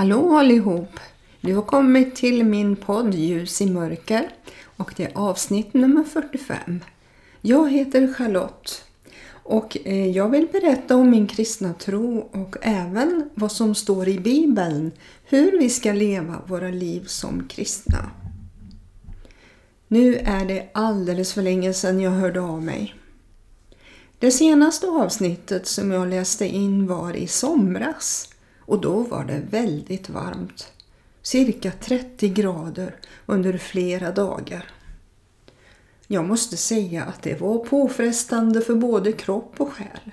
Hallå allihop! Du har kommit till min podd Ljus i mörker och det är avsnitt nummer 45. Jag heter Charlotte och eh, jag vill berätta om min kristna tro och även vad som står i Bibeln, hur vi ska leva våra liv som kristna. Nu är det alldeles för länge sedan jag hörde av mig. Det senaste avsnittet som jag läste in var i somras och då var det väldigt varmt. Cirka 30 grader under flera dagar. Jag måste säga att det var påfrestande för både kropp och själ.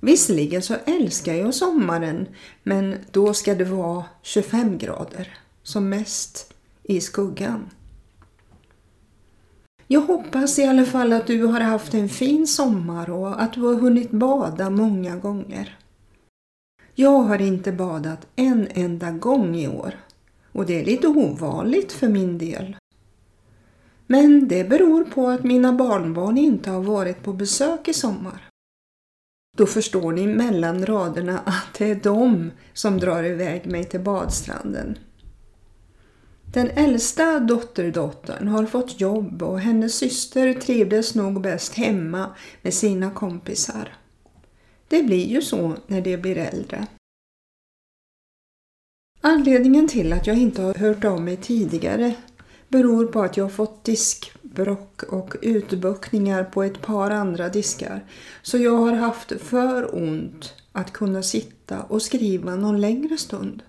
Visserligen så älskar jag sommaren men då ska det vara 25 grader, som mest i skuggan. Jag hoppas i alla fall att du har haft en fin sommar och att du har hunnit bada många gånger. Jag har inte badat en enda gång i år och det är lite ovanligt för min del. Men det beror på att mina barnbarn inte har varit på besök i sommar. Då förstår ni mellan raderna att det är de som drar iväg mig till badstranden. Den äldsta dotterdottern har fått jobb och hennes syster trivdes nog bäst hemma med sina kompisar. Det blir ju så när de blir äldre. Anledningen till att jag inte har hört av mig tidigare beror på att jag har fått diskbrock och utbuktningar på ett par andra diskar. Så jag har haft för ont att kunna sitta och skriva någon längre stund.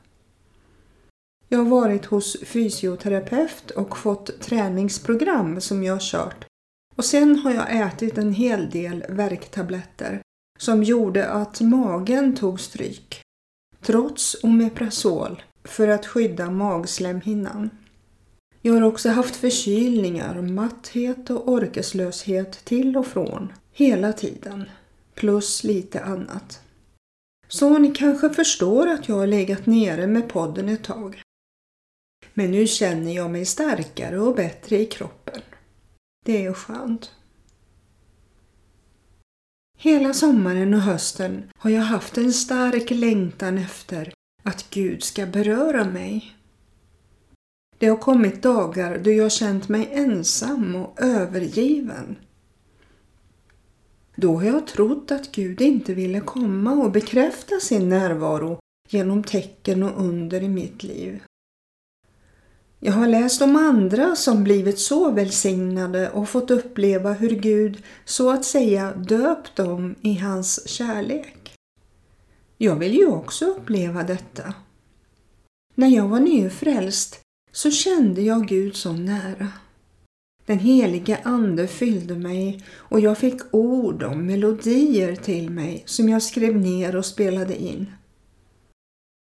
Jag har varit hos fysioterapeut och fått träningsprogram som jag har kört. Och sen har jag ätit en hel del värktabletter som gjorde att magen tog stryk. Trots Omeprazol för att skydda magslemhinnan. Jag har också haft förkylningar, matthet och orkeslöshet till och från hela tiden. Plus lite annat. Så ni kanske förstår att jag har legat nere med podden ett tag. Men nu känner jag mig starkare och bättre i kroppen. Det är skönt. Hela sommaren och hösten har jag haft en stark längtan efter att Gud ska beröra mig. Det har kommit dagar då jag känt mig ensam och övergiven. Då har jag trott att Gud inte ville komma och bekräfta sin närvaro genom tecken och under i mitt liv. Jag har läst om andra som blivit så välsignade och fått uppleva hur Gud så att säga döpt dem i hans kärlek. Jag vill ju också uppleva detta. När jag var nyfrälst så kände jag Gud så nära. Den heliga Ande fyllde mig och jag fick ord och melodier till mig som jag skrev ner och spelade in.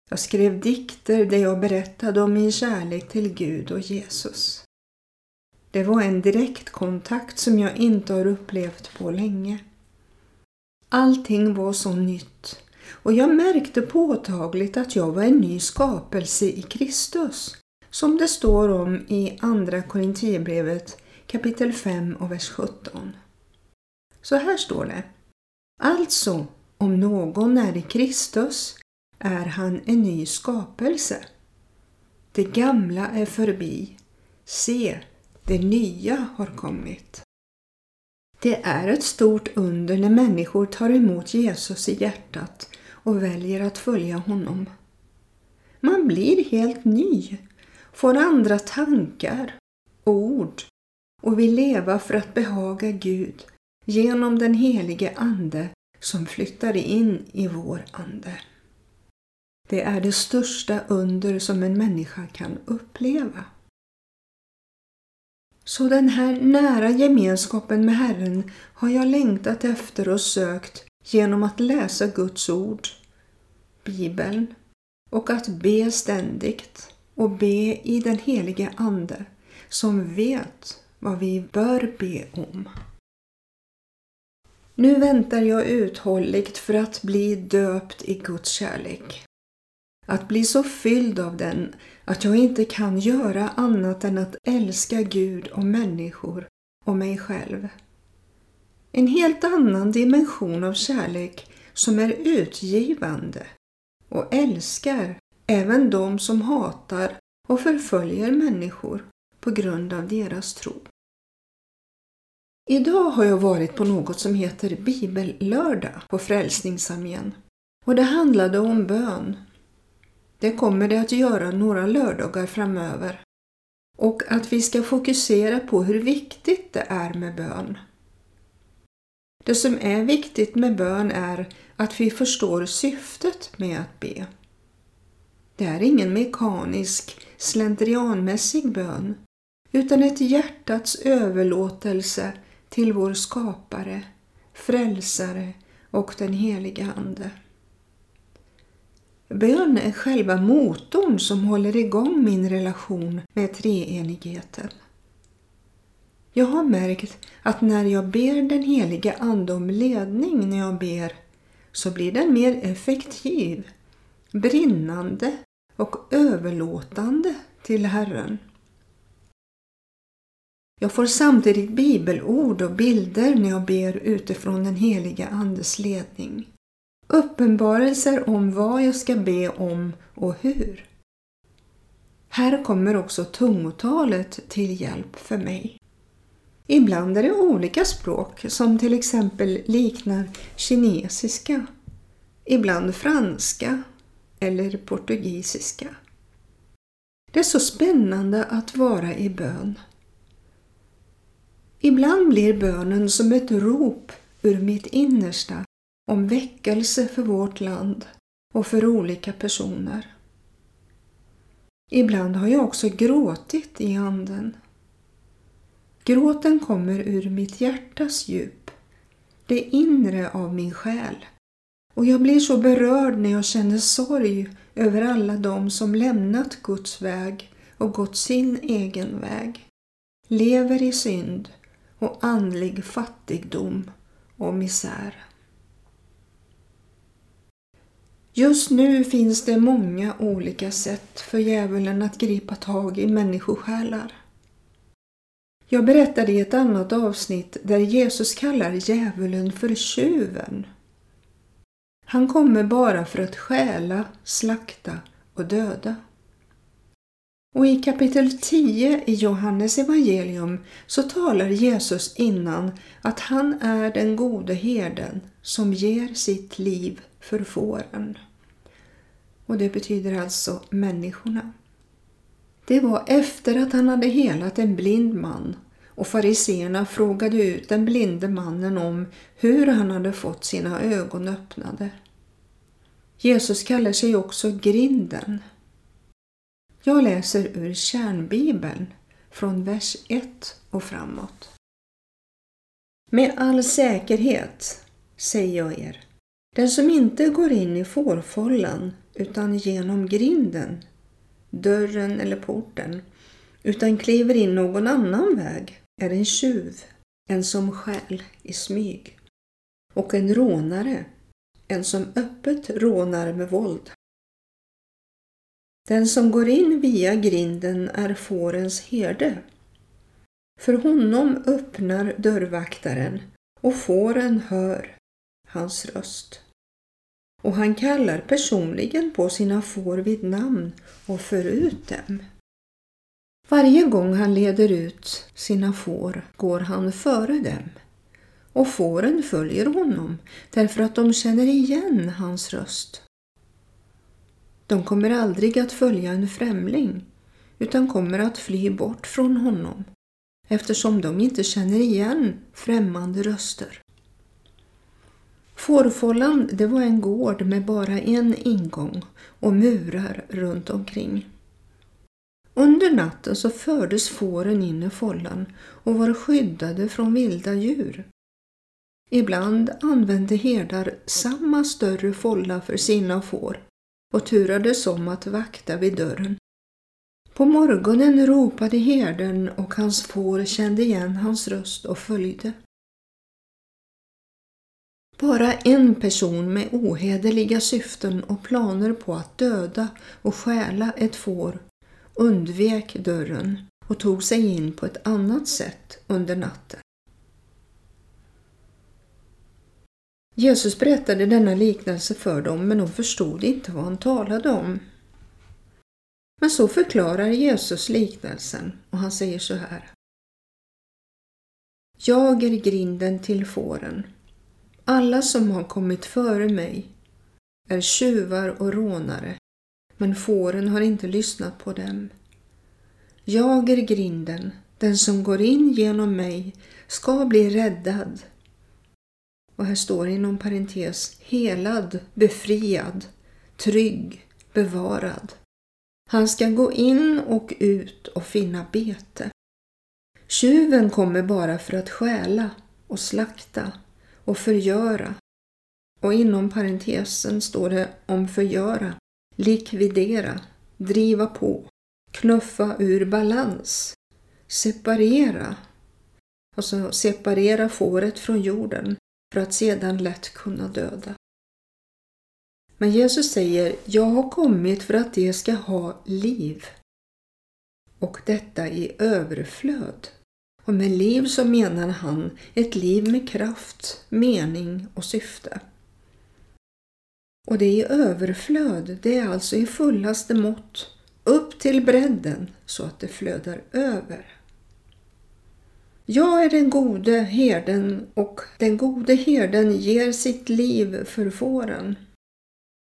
Jag skrev dikter där jag berättade om min kärlek till Gud och Jesus. Det var en direktkontakt som jag inte har upplevt på länge. Allting var så nytt och jag märkte påtagligt att jag var en ny skapelse i Kristus, som det står om i Andra Korintierbrevet kapitel 5 och vers 17. Så här står det. Alltså, om någon är i Kristus är han en ny skapelse. Det gamla är förbi. Se, det nya har kommit. Det är ett stort under när människor tar emot Jesus i hjärtat och väljer att följa honom. Man blir helt ny, får andra tankar, ord och vill leva för att behaga Gud genom den helige Ande som flyttar in i vår ande. Det är det största under som en människa kan uppleva. Så den här nära gemenskapen med Herren har jag längtat efter och sökt genom att läsa Guds ord, Bibeln, och att be ständigt och be i den helige Ande som vet vad vi bör be om. Nu väntar jag uthålligt för att bli döpt i Guds kärlek. Att bli så fylld av den att jag inte kan göra annat än att älska Gud och människor och mig själv. En helt annan dimension av kärlek som är utgivande och älskar även de som hatar och förföljer människor på grund av deras tro. Idag har jag varit på något som heter Bibellördag på Frälsningsarmén och det handlade om bön. Det kommer det att göra några lördagar framöver och att vi ska fokusera på hur viktigt det är med bön. Det som är viktigt med bön är att vi förstår syftet med att be. Det är ingen mekanisk, slentrianmässig bön utan ett hjärtats överlåtelse till vår skapare, frälsare och den heliga Ande. Bön är själva motorn som håller igång min relation med treenigheten. Jag har märkt att när jag ber den heliga Ande om ledning när jag ber så blir den mer effektiv, brinnande och överlåtande till Herren. Jag får samtidigt bibelord och bilder när jag ber utifrån den heliga Andes ledning. Uppenbarelser om vad jag ska be om och hur. Här kommer också tungotalet till hjälp för mig. Ibland är det olika språk som till exempel liknar kinesiska, ibland franska eller portugisiska. Det är så spännande att vara i bön. Ibland blir bönen som ett rop ur mitt innersta om väckelse för vårt land och för olika personer. Ibland har jag också gråtit i anden. Gråten kommer ur mitt hjärtas djup, det inre av min själ. Och jag blir så berörd när jag känner sorg över alla de som lämnat Guds väg och gått sin egen väg, lever i synd och andlig fattigdom och misär. Just nu finns det många olika sätt för djävulen att gripa tag i människosjälar. Jag berättade i ett annat avsnitt där Jesus kallar djävulen för tjuven. Han kommer bara för att stjäla, slakta och döda. Och i kapitel 10 i Johannes evangelium så talar Jesus innan att han är den gode herden som ger sitt liv för fåren. Och det betyder alltså människorna. Det var efter att han hade helat en blind man och fariseerna frågade ut den blinde mannen om hur han hade fått sina ögon öppnade. Jesus kallar sig också grinden. Jag läser ur kärnbibeln från vers 1 och framåt. Med all säkerhet säger jag er, den som inte går in i fårfållan utan genom grinden, dörren eller porten, utan kliver in någon annan väg är en tjuv, en som stjäl i smyg och en rånare, en som öppet rånar med våld. Den som går in via grinden är fårens herde. För honom öppnar dörrvaktaren och fåren hör hans röst. Och han kallar personligen på sina får vid namn och för ut dem. Varje gång han leder ut sina får går han före dem och fåren följer honom därför att de känner igen hans röst. De kommer aldrig att följa en främling utan kommer att fly bort från honom eftersom de inte känner igen främmande röster. Fårfållan det var en gård med bara en ingång och murar runt omkring. Under natten så fördes fåren in i fållan och var skyddade från vilda djur. Ibland använde herdar samma större fålla för sina får och turades om att vakta vid dörren. På morgonen ropade herden och hans får kände igen hans röst och följde. Bara en person med ohederliga syften och planer på att döda och stjäla ett får undvek dörren och tog sig in på ett annat sätt under natten. Jesus berättade denna liknelse för dem men de förstod inte vad han talade om. Men så förklarar Jesus liknelsen och han säger så här. Jag är grinden till fåren. Alla som har kommit före mig är tjuvar och rånare, men fåren har inte lyssnat på dem. Jag är grinden, den som går in genom mig ska bli räddad. Och här står inom parentes helad, befriad, trygg, bevarad. Han ska gå in och ut och finna bete. Tjuven kommer bara för att stjäla och slakta och förgöra. Och inom parentesen står det om förgöra, likvidera, driva på, knuffa ur balans, separera. Och så separera fåret från jorden för att sedan lätt kunna döda. Men Jesus säger, jag har kommit för att de ska ha liv. Och detta i överflöd. Och med liv så menar han ett liv med kraft, mening och syfte. Och det är i överflöd, det är alltså i fullaste mått, upp till bredden så att det flödar över. Jag är den gode herden och den gode herden ger sitt liv för fåren.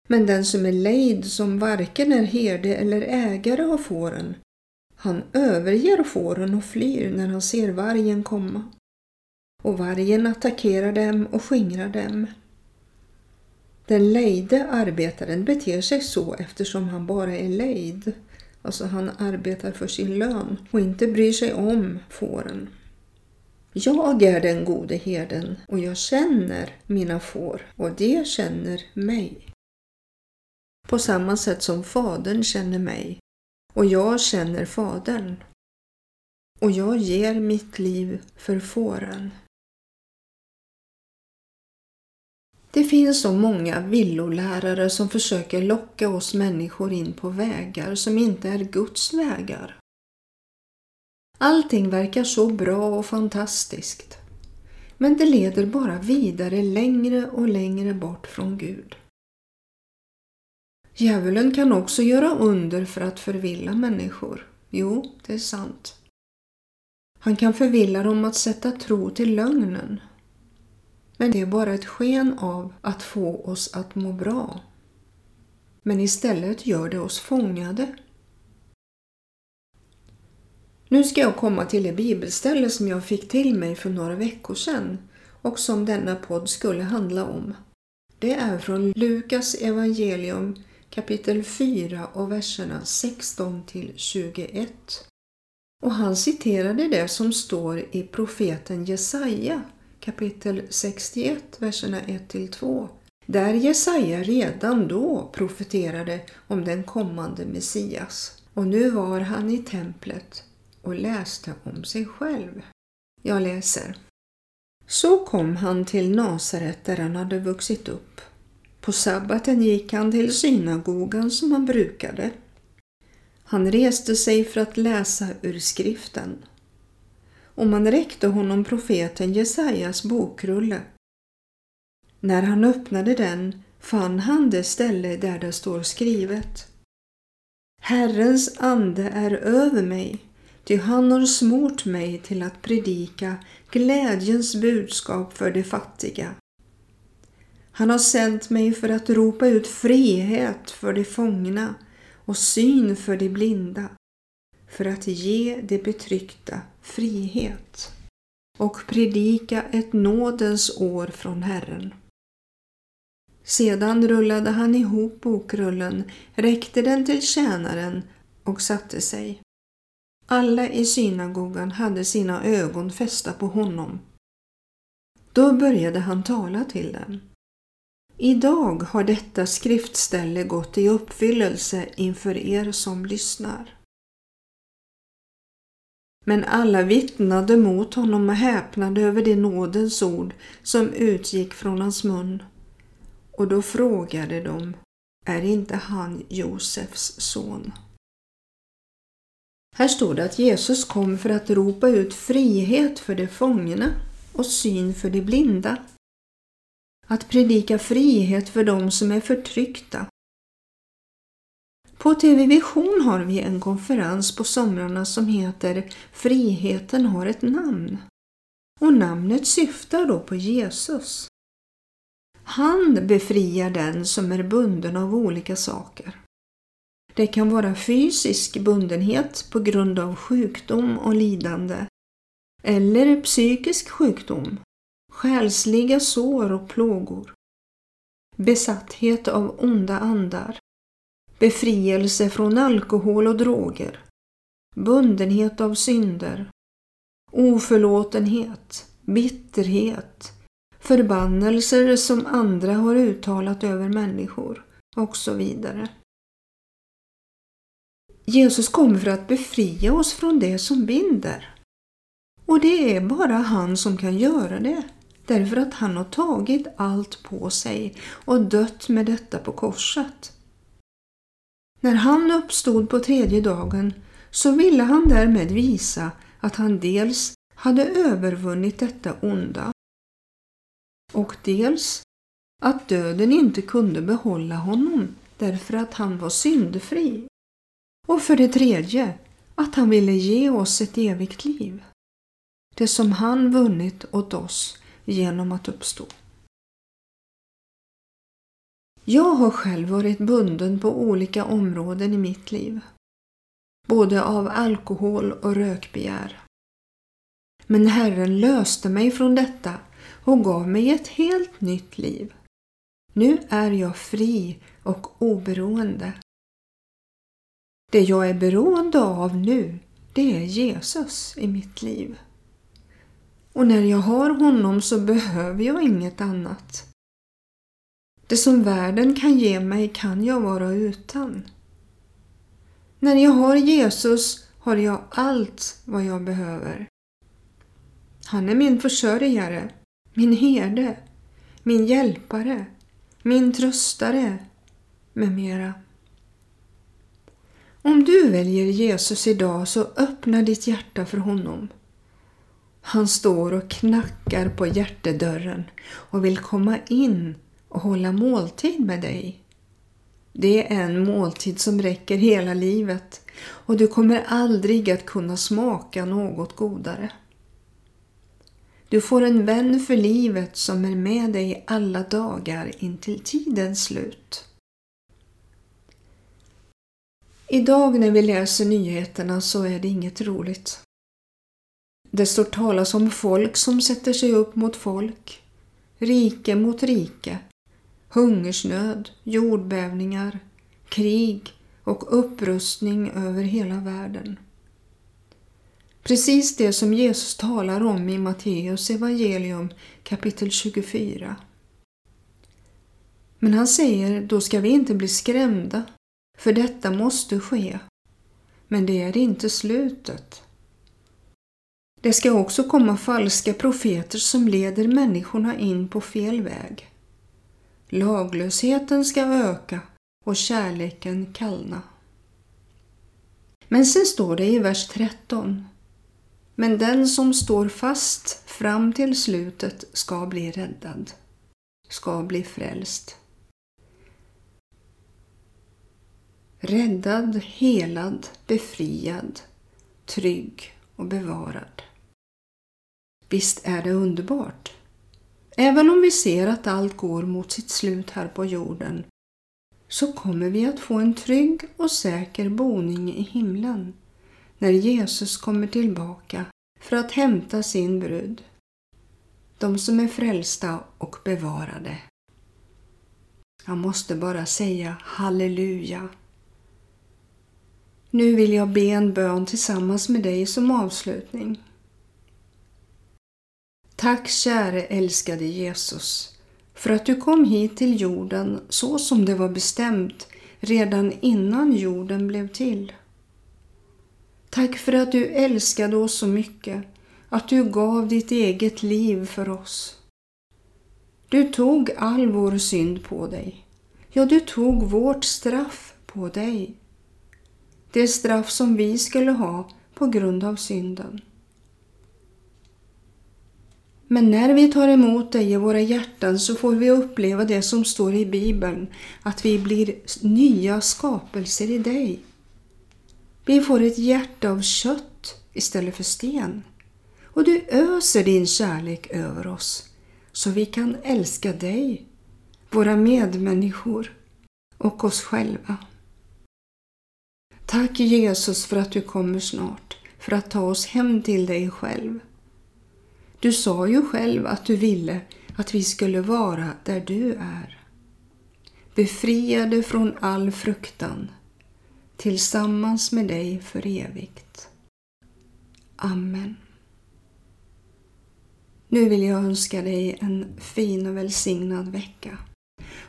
Men den som är lejd som varken är herde eller ägare av fåren, han överger fåren och flyr när han ser vargen komma. Och vargen attackerar dem och skingrar dem. Den lejde arbetaren beter sig så eftersom han bara är lejd. Alltså han arbetar för sin lön och inte bryr sig om fåren. Jag är den gode herden och jag känner mina får och de känner mig. På samma sätt som Fadern känner mig och jag känner Fadern. Och jag ger mitt liv för fåren. Det finns så många villolärare som försöker locka oss människor in på vägar som inte är Guds vägar. Allting verkar så bra och fantastiskt. Men det leder bara vidare längre och längre bort från Gud. Djävulen kan också göra under för att förvilla människor. Jo, det är sant. Han kan förvilla dem att sätta tro till lögnen. Men det är bara ett sken av att få oss att må bra. Men istället gör det oss fångade. Nu ska jag komma till det bibelställe som jag fick till mig för några veckor sedan och som denna podd skulle handla om. Det är från Lukas evangelium kapitel 4 och verserna 16 till 21. Och han citerade det som står i profeten Jesaja kapitel 61, verserna 1 till 2. Där Jesaja redan då profeterade om den kommande Messias. Och nu var han i templet och läste om sig själv. Jag läser. Så kom han till Nasaret där han hade vuxit upp på sabbaten gick han till synagogan som han brukade. Han reste sig för att läsa ur skriften. Och man räckte honom profeten Jesajas bokrulle. När han öppnade den fann han det ställe där det står skrivet. Herrens ande är över mig, ty han har smort mig till att predika glädjens budskap för de fattiga. Han har sänt mig för att ropa ut frihet för de fångna och syn för de blinda, för att ge de betryckta frihet och predika ett nådens år från Herren. Sedan rullade han ihop bokrullen, räckte den till tjänaren och satte sig. Alla i synagogan hade sina ögon fästa på honom. Då började han tala till dem. Idag har detta skriftställe gått i uppfyllelse inför er som lyssnar. Men alla vittnade mot honom och häpnade över det nådens ord som utgick från hans mun. Och då frågade de, är inte han Josefs son? Här står det att Jesus kom för att ropa ut frihet för de fångna och syn för de blinda att predika frihet för dem som är förtryckta. På TV Vision har vi en konferens på somrarna som heter Friheten har ett namn. Och namnet syftar då på Jesus. Han befriar den som är bunden av olika saker. Det kan vara fysisk bundenhet på grund av sjukdom och lidande eller psykisk sjukdom, själsliga sår och plågor, besatthet av onda andar, befrielse från alkohol och droger, bundenhet av synder, oförlåtenhet, bitterhet, förbannelser som andra har uttalat över människor och så vidare. Jesus kommer för att befria oss från det som binder. Och det är bara han som kan göra det. Därför att han har tagit allt på sig och dött med detta på korset. När han uppstod på tredje dagen så ville han därmed visa att han dels hade övervunnit detta onda och dels att döden inte kunde behålla honom därför att han var syndfri. Och för det tredje att han ville ge oss ett evigt liv. Det som han vunnit åt oss genom att uppstå. Jag har själv varit bunden på olika områden i mitt liv. Både av alkohol och rökbegär. Men Herren löste mig från detta och gav mig ett helt nytt liv. Nu är jag fri och oberoende. Det jag är beroende av nu, det är Jesus i mitt liv. Och när jag har honom så behöver jag inget annat. Det som världen kan ge mig kan jag vara utan. När jag har Jesus har jag allt vad jag behöver. Han är min försörjare, min herde, min hjälpare, min tröstare med mera. Om du väljer Jesus idag så öppna ditt hjärta för honom. Han står och knackar på hjärtedörren och vill komma in och hålla måltid med dig. Det är en måltid som räcker hela livet och du kommer aldrig att kunna smaka något godare. Du får en vän för livet som är med dig alla dagar intill tidens slut. Idag när vi läser nyheterna så är det inget roligt. Det står talas om folk som sätter sig upp mot folk, rike mot rike, hungersnöd, jordbävningar, krig och upprustning över hela världen. Precis det som Jesus talar om i Matteus evangelium kapitel 24. Men han säger, då ska vi inte bli skrämda, för detta måste ske. Men det är inte slutet. Det ska också komma falska profeter som leder människorna in på fel väg. Laglösheten ska öka och kärleken kallna. Men sen står det i vers 13. Men den som står fast fram till slutet ska bli räddad, ska bli frälst. Räddad, helad, befriad, trygg och bevarad. Visst är det underbart? Även om vi ser att allt går mot sitt slut här på jorden så kommer vi att få en trygg och säker boning i himlen när Jesus kommer tillbaka för att hämta sin brud. De som är frälsta och bevarade. Jag måste bara säga halleluja. Nu vill jag be en bön tillsammans med dig som avslutning. Tack käre älskade Jesus för att du kom hit till jorden så som det var bestämt redan innan jorden blev till. Tack för att du älskade oss så mycket att du gav ditt eget liv för oss. Du tog all vår synd på dig. Ja, du tog vårt straff på dig. Det straff som vi skulle ha på grund av synden. Men när vi tar emot dig i våra hjärtan så får vi uppleva det som står i Bibeln, att vi blir nya skapelser i dig. Vi får ett hjärta av kött istället för sten. Och du öser din kärlek över oss så vi kan älska dig, våra medmänniskor och oss själva. Tack Jesus för att du kommer snart för att ta oss hem till dig själv. Du sa ju själv att du ville att vi skulle vara där du är. Befriade från all fruktan, tillsammans med dig för evigt. Amen. Nu vill jag önska dig en fin och välsignad vecka.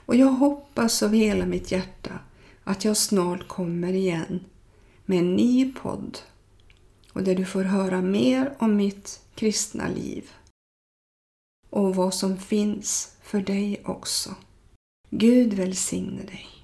Och jag hoppas av hela mitt hjärta att jag snart kommer igen med en ny podd och där du får höra mer om mitt kristna liv och vad som finns för dig också. Gud välsigne dig.